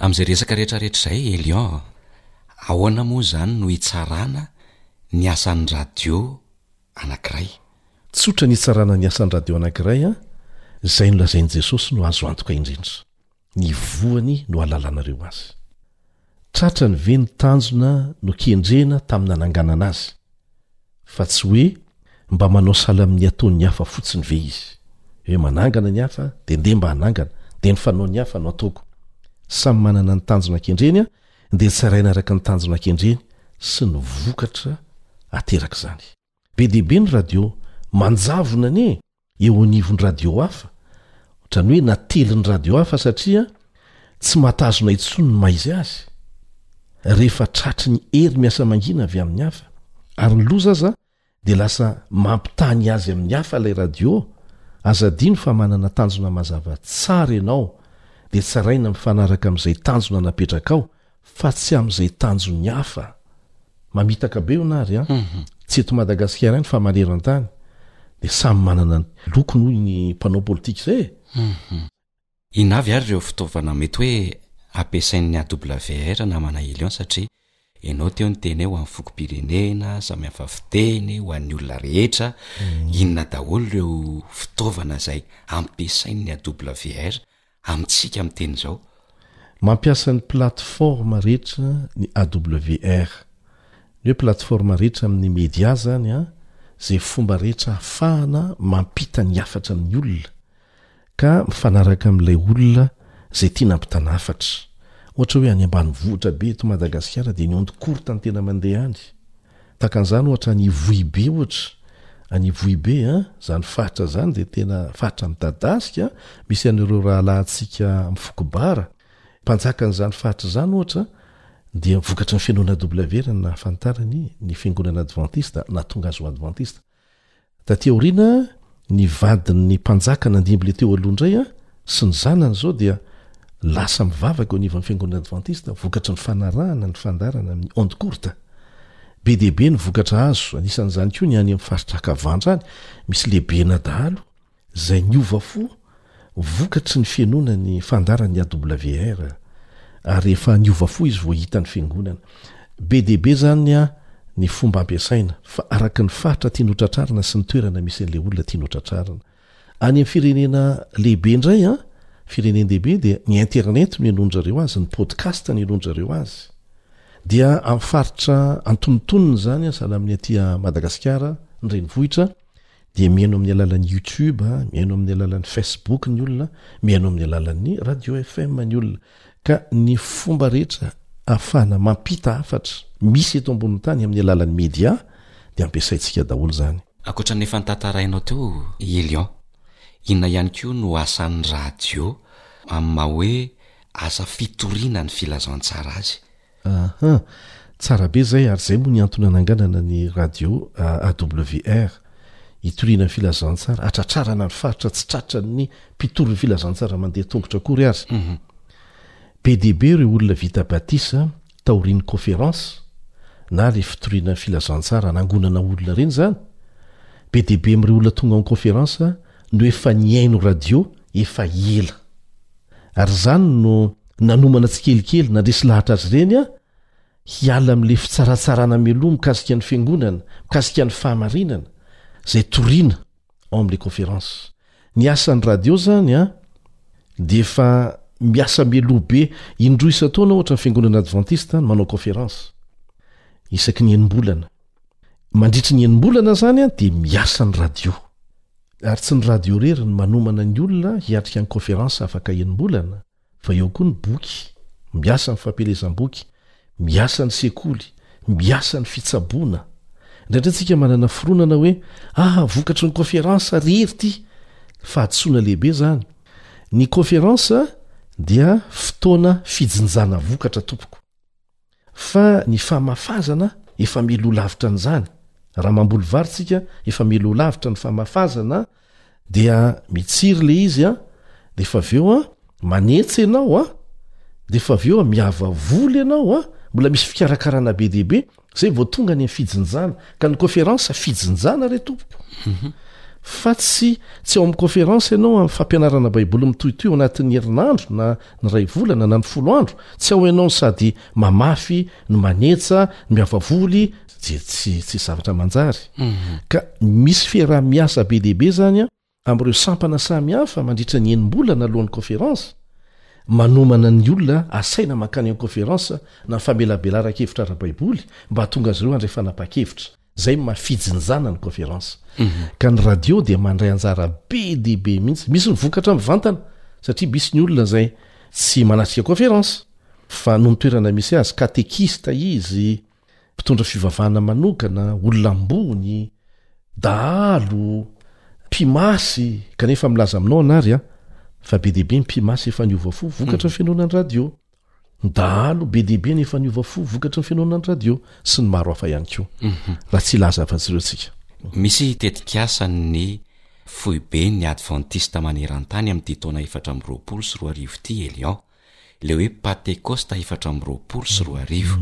Amin'izay resaka rehetrarehetra izay, Elion, ahoana moa izany no hitsarana ny asan'ny radio anankiray? Tsotra ny hitsarana ny asan'ny radio anankiray, izay nolazain'i Jesosy no azo antoka indrindra. Ny voany no ahalalanareo azy. Tratrany ve ny tanjona nokendrena tamin'ny nananganana azy? Fa tsy hoe mba manao sahala amin'ny ataon'ny hafa fotsiny ve izy? Hoe manangana ny hafa dia ndeha mba hanangana, dia ny fanaon'ny hafa no ataoko. Samy manana ny tanjona kendreny dia tsaraina araka ny tanjona kendreny sy ny vokatra aterak'izany. Be dia be ny radio manjavona anie e! eo anivon'ny radio hafa, ohatran'ny hoe natelin'ny radio hafa satria tsy mahatazona intsony ny maizy azy rehefa tratry ny hery miasa mangina avy amin'ny hafa, ary ny loza aza dia lasa mampitaha ny azy amin'ny hafa ilay radio, aza adino fa manana tanjona mazava tsara ianao dia tsaraina mifanaraka amin'izay tanjona napetrakao fa tsy amin'izay tanjon'ny hafa. Mamitaka be hono ary an! Tsy eto Madagasikara ihany fa maneran-tany dia samy manana ny lokony hoy ny mpanao politika izay e! Inona avy ary ireo fitaovana mety hoe ampiasain'ny AWR namana Elion satria ianao teo niteny hoe ho an'ny fokom-pirenena, samy hafa fiteny, ho an'ny olona rehetra, inona daholo ireo fitaovana izay ampiasain'ny AWR amintsika miteny izao. Mampiasa ny plateforme rehetra ny AWR. Ny hoe plateforme rehetra amin'ny media izany an, izay fomba rehetra ahafahana mampita ny hafatra amin'ny olona, ka mifanaraka amin'ilay olona izay tiana hampitana hafatra. Ohatra hoe any ambanivohitra be eto Madagasikara dia ny onde courte no tena mandeha any. Takan'izany ohatra any Vohibe ohatra, any Vohibe an, izany faritra izany dia tena faritra midadasika, misy an'ireo rahalahintsika amin'ny foko Bara, mpanjakan'izany faritra izany ohatra, dia vokatry ny finoana WR no nahafantarany ny fiangonana advantista, nahatonga azy ho advantista. Taty aoriana, ny vadin'ny mpanjaka nandimble teo aloha indray sy ny zanany izao dia lasa mivavaka eo anivon'ny Fiangonana Advantista vokatry ny fanarahana ny fandaharana amin'ny ondes courtes. Be dia be ny vokatra azo, anisan'izany koa ny any amin'ny faritra Akavandra any, misy lehibena dahalo, izay niova fo vokatry ny fihainoana ny fandaharan'ny AWR ary efa niova fo izy vao hita ny fiangonana. Be dia be izany ny fomba ampiasaina fa araka ny faritra tiany hotratrarina sy ny toerana misy an'ilay olona tiany hotratrarina. Any amin'ny firenena lehibe indray an, firenen-dehibe dia ny internet no ihainoan-dry zareo azy, ny podcast no ihainoan-dry zareo azy. Dia amin'ny faritra antonontonony izany, sahala amin'ny aty Madagasikara, ny renivohitra, dia mihaino amin'ny alalan'ny youtube, mihaino amin'ny alalan'ny facebook ny olona, mihaino amin'ny alalan'ny radio FM ny olona ka ny fomba rehetra afahana mampita hafatra misy eto ambonin'ny tany amin'ny alalan'ny media dia ampiasaintsika daholo izany. Ankoatra ny efa notantarainao teo i Lion, inona ihany koa no asan'ny radio amin'ny maha hoe asa fitoriana ny filazantsara azy? Aha, tsara be zay ary zay moa ny antony ananganana ny radio AWR hitoriana ny filazantsara, hatratrarana ny faritra tsy tratran'ny mpitory ny filazantsara mandeha tongotra akory ary. Mhm. Be dia be ireo olona vita batisa taorian'ny conférence na le fitoriana ny filazantsara anangonana olona reny zany, be dia be amin'ireo olona tonga ao an-conférence no efa nihaino radio efa ela. Ary zany no. Nanomana tsikelikely, nandresy lahatra azy ireny aho hiala amin'ilay fitsaratsarana mialoha mikasika ny Fiangonana, mikasika ny fahamarinana, izay toriana ao amin'ilay kaonferansa. Ny asan'ny radio izany an, dia efa miasa mialoha be. Indroa isan-taona, ohatra, ny Fiangonana Advantista no manao kaonferansa, isaky ny enim-bolana. Mandritry ny enim-bolana izany an, dia miasa ny radio. Ary tsy ny radio irery no manomana ny olona hiatrika ny kaonferansa afaka enim-bolana. fa eo koa ny boky, miasa ny fampielezam-boky, miasa ny sekoly, miasa ny fitsaboana. Indraindray isika manana fironana hoe, ah, vokatry ny kaoferansa irery ity! Fahadisoana lehibe izany. Ny kaoferansa dia fotoana fijinjana vokatra, tompoko. Fa ny famafazana efa miloa lavitra an'izany, raha mamboly vary tsika efa miloa lavitra ny famafazana dia mitsiry le izy an, de efa avy eo an manetsy enao an, de efa avy eo an miava voly enao an, mbola misy fikarakarana be dia be zay vao tonga any am fijinjana, ka ny koferansa fijinjana re tompoko, fa tsy tsy ao am koferansa enao am fampianarana baiboly mitohitohy ao anatin'ny herinandro na ny iray volana na ny folo andro, tsy ao ianao ny sady mamafy no manetsa no miavavoly dia tsy tsy zavatra manjary. Ka misy fiaraha-miasa be dia be izany an, amin'ireo sampana samy hafa mandritra ny enim-bolana alohan'ny kaoferansa, manomana ny olona asaina mankany an-kaoferansa na famelabelara-kevitra ara-baiboly mba hahatonga azy ireo handray fanapahan-kevitra. Zay mafijinjana ny conference. Ka ny radio dia mandray anjara be dia be mihitsy. Misy ny vokatra mivantana satria misy ny olona izay tsy manatrika conference fa noho ny toerana misy azy, katekista izy, mpitondra fivavahana manokana, olona ambony, dahalo, mpimasy, kanefa milaza aminao anary an, fa be dia be ny mpimasy efa niova fo vokatry ny fenona ny radio. Ny dahalo be dia be no efa niova fo vokatry ny fihainoana ny radio sy ny maro hafa ihany koa, raha tsy hilaza afa-tsy ireo isika. Misy tetikasan'ny foiben'ny Advantista maneran-tany amin'ity taona efatra amby roapolo sy roa arivo ity, Elion, ilay hoe Patekosta efatra amby roapolo sy roa arivo.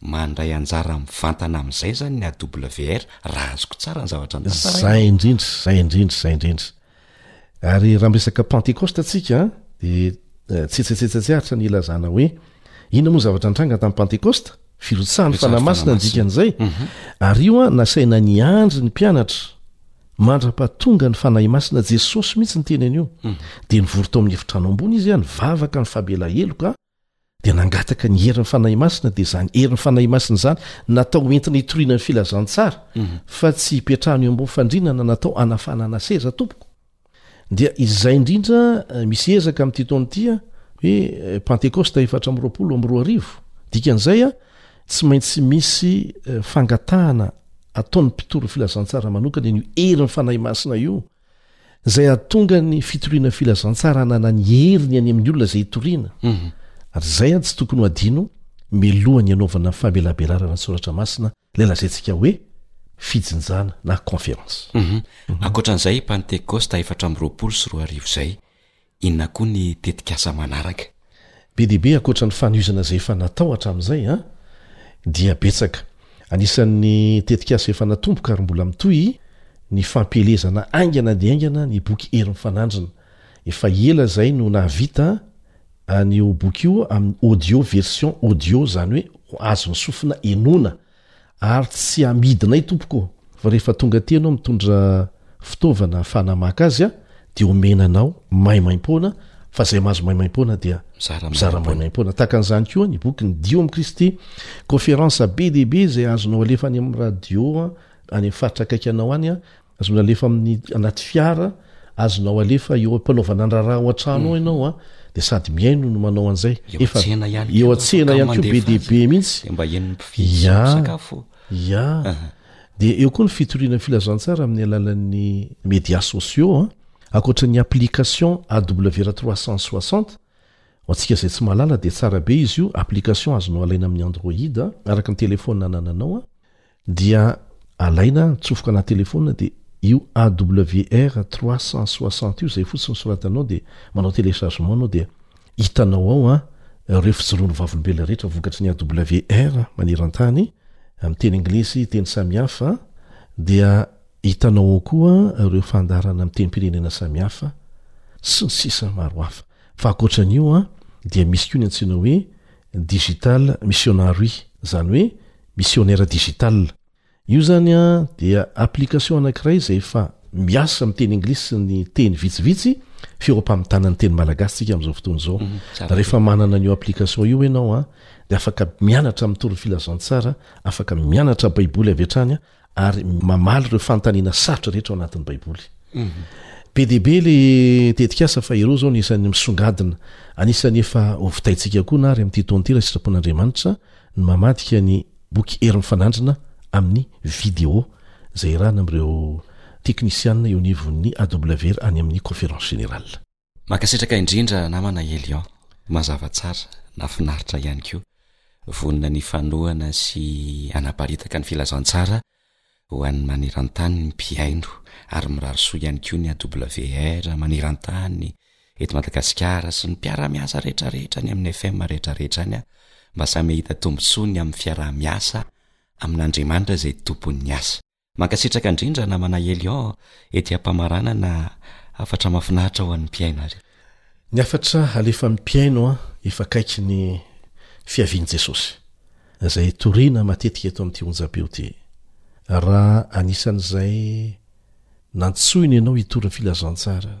Mandray anjara mivantana amin'izay izany ny AWR, raha azoko tsara ny zavatra notantaraina. Izay indrindra, izay indrindra, izay indrindra. Ary raha miresaka Pantekosta tsika dia tsetsatsetsa tsy aritra ny ilazana hoe inona moa ny zavatra nitranga tamin'ny Pantekosta? Firotsahan'ny Fanahy Masina ny dikan'izay. Mhm. Ary io an, nasaina niandry ny mpianatra mandra-pahatonga ny Fanahy Masina Jesosy mihitsy ny teny an'io. Mhm. Dia nivory tao amin'ny efitrano ambony izy an, nivavaka ny fabela heloka dia nangataka ny herin'ny fanahy masina dia izany herin'ny fanahy masina izany natao hoentina hitoriana ny filazantsara mhm. fa tsy hipetrahany eo ambony fandriana na natao hanafanana seza tompoko dia izay indrindra eh, misy ezaka amin'ity taona ity a eh, hoe eh, pantekosta efatra amin'ny roapolo amin'ny roa arivo dikan'izay a tsy maintsy misy fangatahana ataon'ny mpitory filazantsara manokana eny io herin'ny fanahy masina io Izay hahatonga ny fitoriana filazantsara hanana ny heriny any amin'ny olona izay hitoriana. Mhm. Ary izay an tsy tokony ho adino mialohan'ny hanaovana famelabelarana ny soratra masina ilay lazaintsika hoe fijinjana na conférence. Mhm. Ankoatra an'izay Pantekosta efatra amby roapolo sy roa arivo izay, Inona koa ny tetikasa manaraka? Be dia be ankoatra ny fanohizana izay efa natao hatramin'izay dia betsaka. Anisan'ny tetikasa efa natomboka ary mbola mitohy ny fampielezana haingana dia haingana ny boky Hery Mifanandrina. Efa ela izay no nahavita an'io boky io amin'ny audio, version audio, izany hoe ho azon'ny sofina henoina. Ary tsy amidinay tompoko ô, fa rehefa tonga aty ianao mitondra fitaovana ahafahana maka azy a, dia omena anao maimaimpoana, fa izay mahazo maimaimpoana dia mizara maimaimpoana. Tahaka an'izany koa ny boky Ny Dio amin'i Kristy, kaoferansa be dia be izay azonao alefa any amin'ny radio any amin'ny faritra akaiky anao any, Azonao alefa amin'ny anaty fiara, azonao alefa eo am-panaovana ny raharaha ao an-trano ao ianao a, dia sady mihaino no manao an'izay. Efa eo an-tsena ihany koa be dia be mihitsy. Dia mba henon'ny mpividy sy mpisakafo. Ia, dia eo koa ny fitoriana ny filazantsara amin'ny alalan'ny médias sociaux a, ankoatra ny application AWR trois cent soixante, ho antsika izay tsy mahalala dia tsara be izy io, application azonao alaina amin'ny android, araka ny telefaonina anananao a, Dia alaina, atsofoka anaty telefonina dia io AWR trois cent soixante io izay fotsiny soratanao dia manao téléchargement anao dia hitanao ao an, ireo fijoroan'ny vavolombelona rehetra vokatry ny AWR maneran-tany, amin'ny teny anglisy, teny samihafa, dia hitanao ao koa ireo fandaharana amin'ny tenim-pirenena samihafa, sy ny sisa maro hafa. Fa ankoatran'io an, dia misy koa ny antsoina hoe Digital Missionary, izany hoe Misionera Digital, Io izany dia application anankiray izay efa miasa amin'ny teny anglisy sy ny teny vitsivitsy fa eo am-pamitana ny teny malagasy tsika amin'izao fotoana izao. Rehefa manana an'io application io ianao dia afaka mianatra amin'ny toro filazantsara, afaka mianatra baiboly avy hatrany, ary mamaly ireo fanontaniana sarotra rehetra ao anatin'ny baiboly be dia be le tetikasa fa ireo zao ny isan'ny misongadina anisan'ny efa hovitaintsika koa na ary amin'ity tontira sitrapon'andriamanitra ny mamadika ny boky hery mifanandrina amin'ny video zay irana amin'ireo teknisianina eo anivon'ny awr any amin'ny conférence générale Mankasitraka indrindra namana Elion, mazava tsara, nafinaritra ihany koa, vonona ny fanohana sy hanaparitaka ny filazantsara ho an'ny manerantany ny mpihaino ary mirary soa ihany koa ny AWR manerantany eto Madagasikara sy ny mpiara-miasa rehetrarehetra any amin'ny FM rehetrarehetra any aho mba samy hahita tombontsoa ny amin'ny fiaraha-miasa amin'Andriamanitra izay tompon'ny asa. Mankasitraka indrindra namana Elion ety ampamaranana hafatra mafinaritra ho an'ny mpihaino ary. Ny hafatra alefan'ny mpihaino efa akaiky ny fiavian'i Jesosy, izay toriana matetika eto amin'ity onjabe ity. Raha anisan'izay nantsoina ianao hitory ny filazantsara,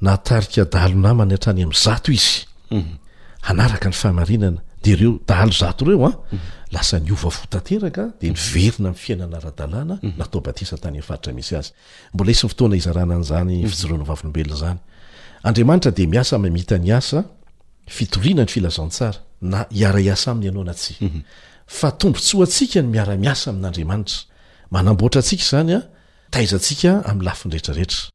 Nahatarika dahalo namany hatrany amin'ny zato izy. Mhm. Hanaraka ny fahamarinana dia ireo dahalo zato ireo a ah, mhm. lasa niova fo tanteraka dia mhm. niverina amin'ny fiainana ara-dalàna natao batisa tany amin'ny faritra misy azy. Mbola hisy ny fotoana hizarana an'izany fijoroana vavolombelona izany. Andriamanitra dia miasa mamita ny asa fitoriana ny filazantsara na hiara-hiasa aminy ianao na tsy. Fa tombontsoa antsika ny miara-miasa amin'Andriamanitra. Manamboatra antsika izany a ah, taizantsika amin'ny lafiny rehetrarehetra.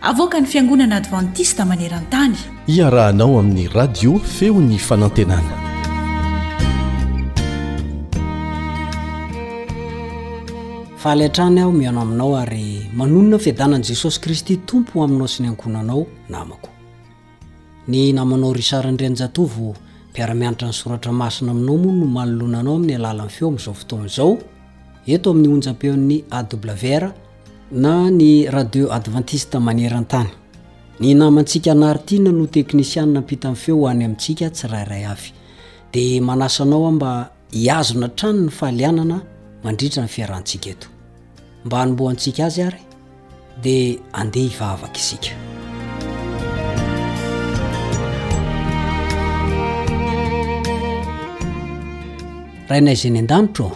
Avoakan'ny Fiangonana Advantista maneran-tany. Iarahanao amin'ny Radio Feon'ny Fanantenana. Faly hatrany aho mihaona aminao ary manonona ny fiadanan'i Jesosy Kristy Tompo ho aminao sy ny ankohonanao namako. Ny namanao Richard Andrianjatovo mpiara-mianatra ny soratra masina aminao moa no manoloana anao amin'ny alalan'ny feo amin'izao fotoana izao eto amin'ny onjam-peon'ny AWR na ny radio advantiste maneran-tany. Ny namantsika Nartine no teknisianina mpita ny feo ho any amintsika tsirairay avy. Dia manasa anao aho mba hihazona hatrany ny fahalianana mandritra ny fiarahantsika eto. Mba hanombohantsika azy ary dia andeha hivavaka isika. Rainay izay ny an-danitro,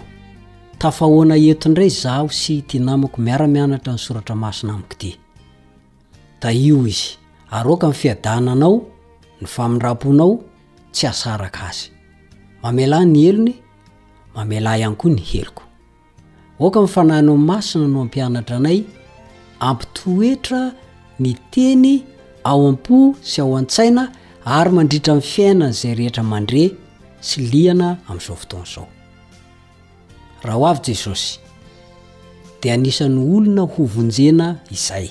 Tafahoana eto indray izaho sy ity namako miara-mianatra ny soratra masina amiko ity. Tahio izy. Aroaka ny fiadananao, ny famindram-ponao, tsy asaraka azy. Mamelà ny helony, mamelà ihany koa ny heloko. Aoka ny Fanahinao Masina no hampianatra anay, hampitoetra ny Teny ao am-po sy ao an-tsaina ary mandritra ny fiainan'izay rehetra mandre sy liana amin'izao fotoana izao. Raha ho avy Jesosy, dia anisan'ny olona hovonjena izay,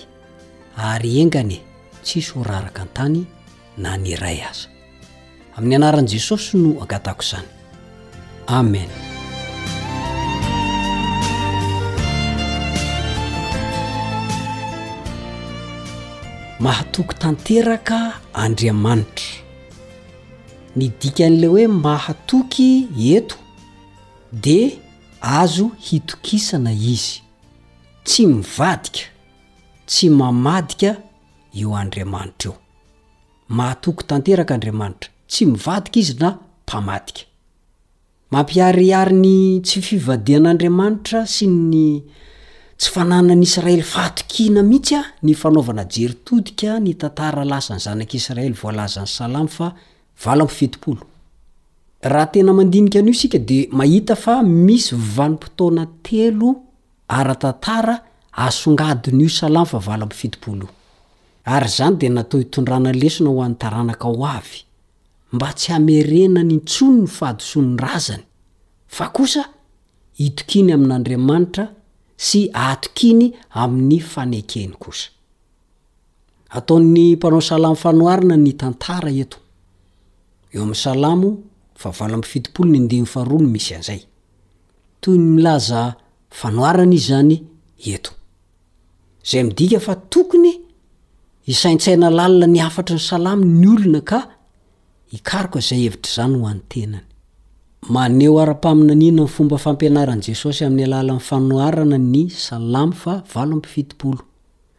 ary enga anie tsisy ho raraka an-tany na ny iray aza. Amin'ny anaran'i Jesosy no angatahako izany. Amen. Mahatoky tanteraka Andriamanitra. Ny dikan'ilay hoe mahatoky eto dia azo hitokisana izy, tsy mivadika, tsy mamadika io Andriamanitra io. Mahatoky tanteraka Andriamanitra, tsy mivadika izy na mpamadika. Mampiharihary ny tsy fivadihan'Andriamanitra sy ny tsy fananan'Israely fahatokiana mihitsy ny fanaovana jery todika ny tantara lasan'ny zanak'Israely voalazan'ny Salamo fa Valo amby fitopolo. Raha tena mandinika an'io isika dia mahita fa misy vanim-potoana telo ara-tantara asongadin'io Salanfa valo amby fitopolo io. Ary izany dia natao hitondrana lesona ho an'ny taranaka ho avy, mba tsy hamerenany intsony ny fahadisoan'ny razany, fa kosa hitokiany amin'Andriamanitra sy hatokiany amin'ny fanekeny kosa. Ataon'ny mpanao salamo fanoharana ny tantara eto. Eo amin'ny Salamo fahavalo amby fitopolo ny andininy faharoa no misy an'izay. Toy ny milaza fanoharana izy izany eto. Izay midika fa tokony hisaintsaina lalina ny hafatry ny Salamo ny olona ka hikaroka izay hevitra izany ho an'ny tenany. Maneho ara-paminaniana ny fomba fampianaran'i Jesosy amin'ny alalan'ny fanoharana ny Salamo fahavalo amby fitopolo.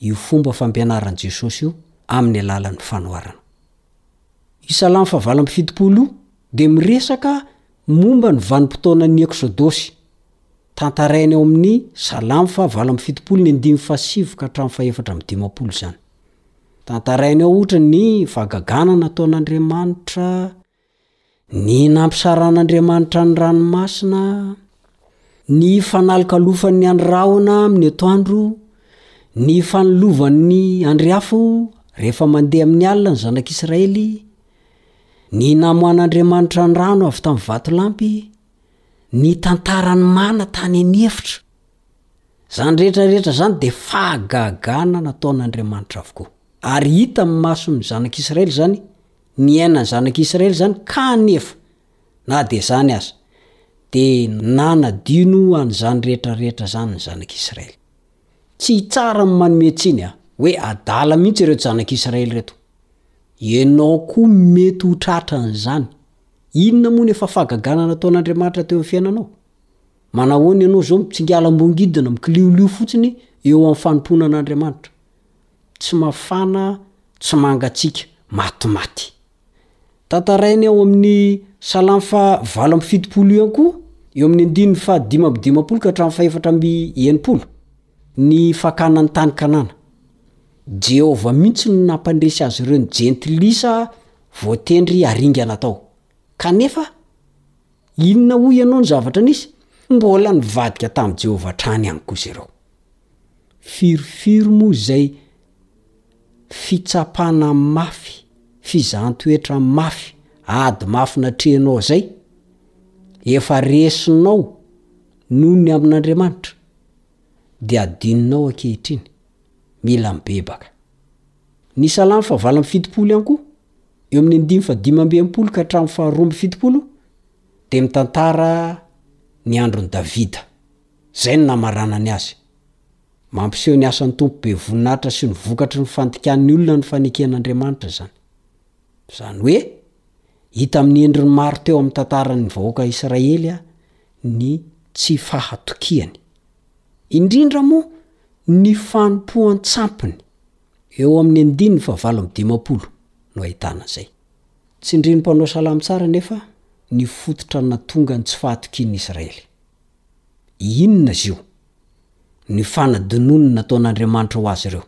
io fomba fampianaran'i Jesosy io amin'ny alalan'ny fanoharana. Io Salamo fahavalo amby fitopolo io dia miresaka momba ny vanim-potoanan'ny Eksodosy. Tantarainy ao amin'ny Salamo fahavalo amby fitopolo ny andininy fahasivy ka hatramin'ny fahefatra amby dimampolo izany. Tantarainy ao, ohatra, ny fahagagana nataon'Andriamanitra Ny nampisaran'Andriamanitra ny ranomasina, ny fanalokalofan'ny andry rahona amin'ny atoandro, ny fanilovan'ny andry afo rehefa mandeha amin'ny alina ny zanak'Israely, ny namoahan'Andriamanitra ny rano avy tamin'ny vatolampy, ny tantaran'ny mana tany an'efitra. Izany rehetra rehetra izany dia fahagahagahana nataon'Andriamanitra avokoa. Ary hitan'ny mason'ny zanak'Israely izany. Niaina ny zanak'i Israely izany kanefa, na dia izany aza, dia nanadino an'izany rehetra rehetra izany ny zanak'i Israely. Tsy tsara ny manome tsiny a, hoe adala mihitsy ireto zanak'i Israely ireto. Ianao koa mety ho tratra an'izany. Inona moa ny efa fahagagana nataon'Andriamanitra teo amin'ny fiainanao? Manahoana ianao izao mitsingalam-bongidina, mikiliolio fotsiny eo amin'ny fanompoana an'Andriamanitra? tsy mafana tsy mangatsiaka maty maty. Tantarainy ao amin'ny Salamo faha valo amby fitopolo ihany koa, eo amin'ny andininy faha dimy amby dimampolo ka hatramin'ny faha efatra amby enimpolo, ny fakana ny tany Kanana. Jehovah mihitsy no nampandresy azy ireo ny jentilisa voatendry haringana tao. Kanefa, Inona hoy ianao ny zavatra nisy? Mbola nivadika tamin'i Jehovah hatrany ihany kosa ireo. Firy firy moa izay fitsapana mafy, fizahan-toetra mafy, ady mafy natrehinao izay? Efa resinao noho ny amin'Andriamanitra, dia adinonao ankehitriny. Mila mibebaka. Ny Salamo fahavalo amby fitopolo ihany koa, eo amin'ny andininy fahadimy amby enimpolo ka hatramin'ny faharoa amby fitopolo, dia mitantara ny andron'i Davida. Izay no namaranany azy. Mampiseho ny asan'ny Tompo be voninahitra sy ny vokatry ny fandikan'ny olona ny faneken'Andriamanitra izany. Izany hoe, hita amin'ny endriny maro teo amin'ny tantaran'ny vahoaka Israely ny tsy fahatokiany. Indrindra moa ny fanompoan-tsampiny. Eo amin'ny andininy fahavalo amby dimampolo no ahitana izay. Tsindrin'ny mpanao salamo tsara anefa ny fototra natonga ny tsy fahatokian'ny Israely. Inona izy io? Ny fanadinoany nataon'Andriamanitra ho azy ireo,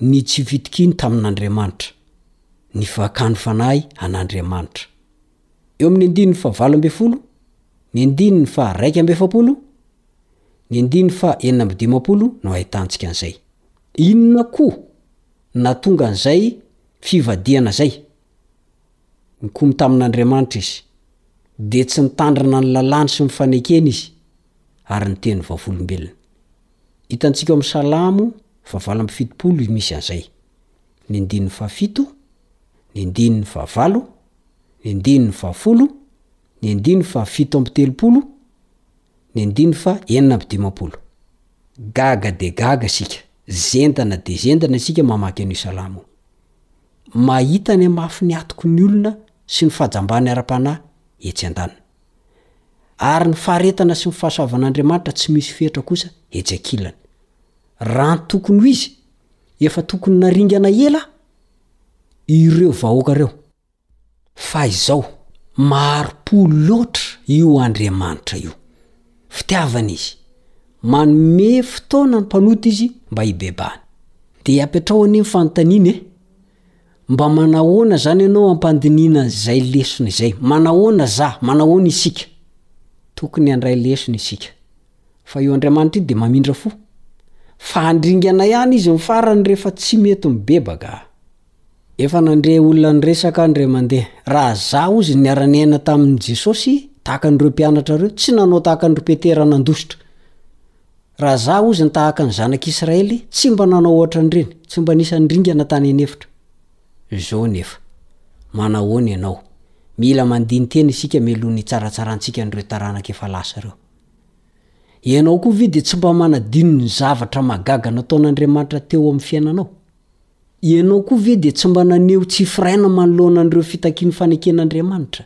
ny tsy fitokiany tamin'Andriamanitra, ny fakany fanahy an'Andriamanitra. Eo amin'ny andininy fahavalo ambin'ny folo, ny andininy faha raika amby efapolo, ny andininy faha enina amby dimampolo no ahitantsika an'izay. Inona koa natonga an'izay fivadihana izay? Nikomy tamin'Andriamanitra izy, dia tsy nitandrina ny lalàny sy ny fanekeny izy, ary niteny vavolombelona. Hitantsika ao amin'ny Salamo fahavalo amby fitopolo y misy an'izay. Ny andininy fahafito, ny andininy fahavalo, ny andininy fahafolo, ny andininy fahafito amby telopolo, ny andininy faha enina amby dimampolo. Gaga dia gaga isika, zendana dia zendana isika mamaky an'io salamo io. Mahita any amafy ny atoky ny olona sy ny fahajambany ara-panahy etsy an-daniny. Ary ny faharetana sy ny fahasoavan'Andriamanitra tsy misy fetra kosa etsy ankilany. Raha ny tokony ho izy, efa tokony naringana ela aho ireo vahoaka ireo. Fa izao, mari-po loatra io Andriamanitra io. Fitiavana Izy. Manome fotoana ny mpanota Izy mba hibebahana. Dia apetraho anie ny fanontaniana e! Mba manahoana izany ianao hampandinihina an'izay lesona izay? Manahoana za? Manahoana isika? Tokony handray lesona isika. Fa io Andriamanitra io dia mamindra fo. Fa handringana ihany Izy amin'ny farany rehefa tsy mety mibebaka. Efa nandre olona niresaka any re mandeha. Raha za ozy niara-niaina tamin'i Jesosy tahaka an'ireo mpianatra ireo, tsy nanao tahaka an'i ry Petera nandositra. Raha za ozy ny tahaka ny zanak'Israely, tsy mba nanao ohatran'ireny, tsy mba nisy handringana tany an'efitra. Izao anefa. Manahoana ianao? Mila mandini-tena isika mialoha ny hitsaratsaràntsika an'ireo taranaka efa lasa ireo. Ianao koa ve dia tsy mba manadino ny zavatra mahagaga nataon'Andriamanitra teo amin'ny fiainanao? Ianao koa ve dia tsy mba naneho tsy firaina manoloana an'ireo fitakian'ny faneken'Andriamanitra?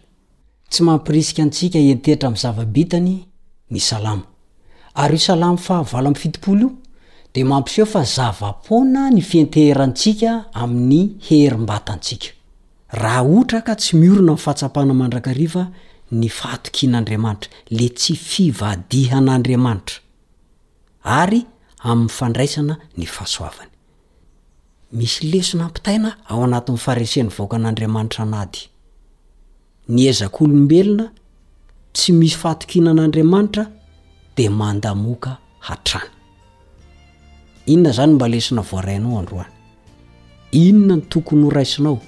Tsy mampirisika antsika hiantehitra amin'ny zava-bitany ny Salamo. Ary io Salamo faha valo amby fitopolo io dia mampiseho fa zava-poana ny fianteherantsika amin'ny herim-batantsika. Raha ohatra ka tsy miorina amin'ny fahatsapana mandrakariva ny fahatokian'Andriamanitra, le tsy fivadihan'Andriamanitra, ary amin'ny fandraisana ny fahasoavany. Misy lesona ampitaina ao anatin'ny faharesen'ny vahoakan'Andriamanitra an'ady. Ny ezak'olombelona tsy misy fahatokiana an'Andriamanitra dia mandamoka hatrany. Inona izany mba lesona voarainao androany? Inona no tokony horaisinao?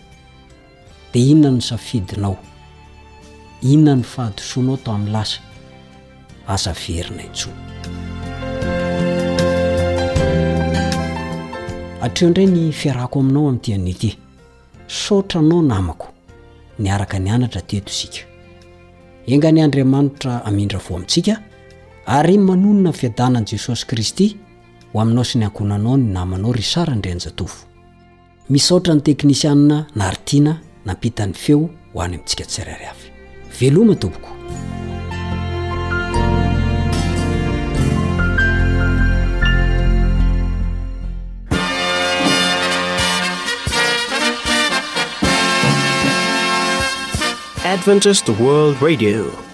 Dia inona no safidinao? Inona ny fahadisoanao tao amin'ny lasa? Aza averina intsony. Hatreo indray ny fiarahako aminao amin'ity anio ity. Saotra anao namako. Niaraka nianatra teto isika. Enga ny Andriamanitra amindra fo amintsika ary manonona ny fiadanan'i Jesosy Kristy ho aminao sy ny ankohonanao ny namanao ry Sara Andrianjatovo. Misaotra ny teknisianina Naritiana nampita ny feo ho any amintsika tsirairay avy. Veloma tompoko! Adventist World Radio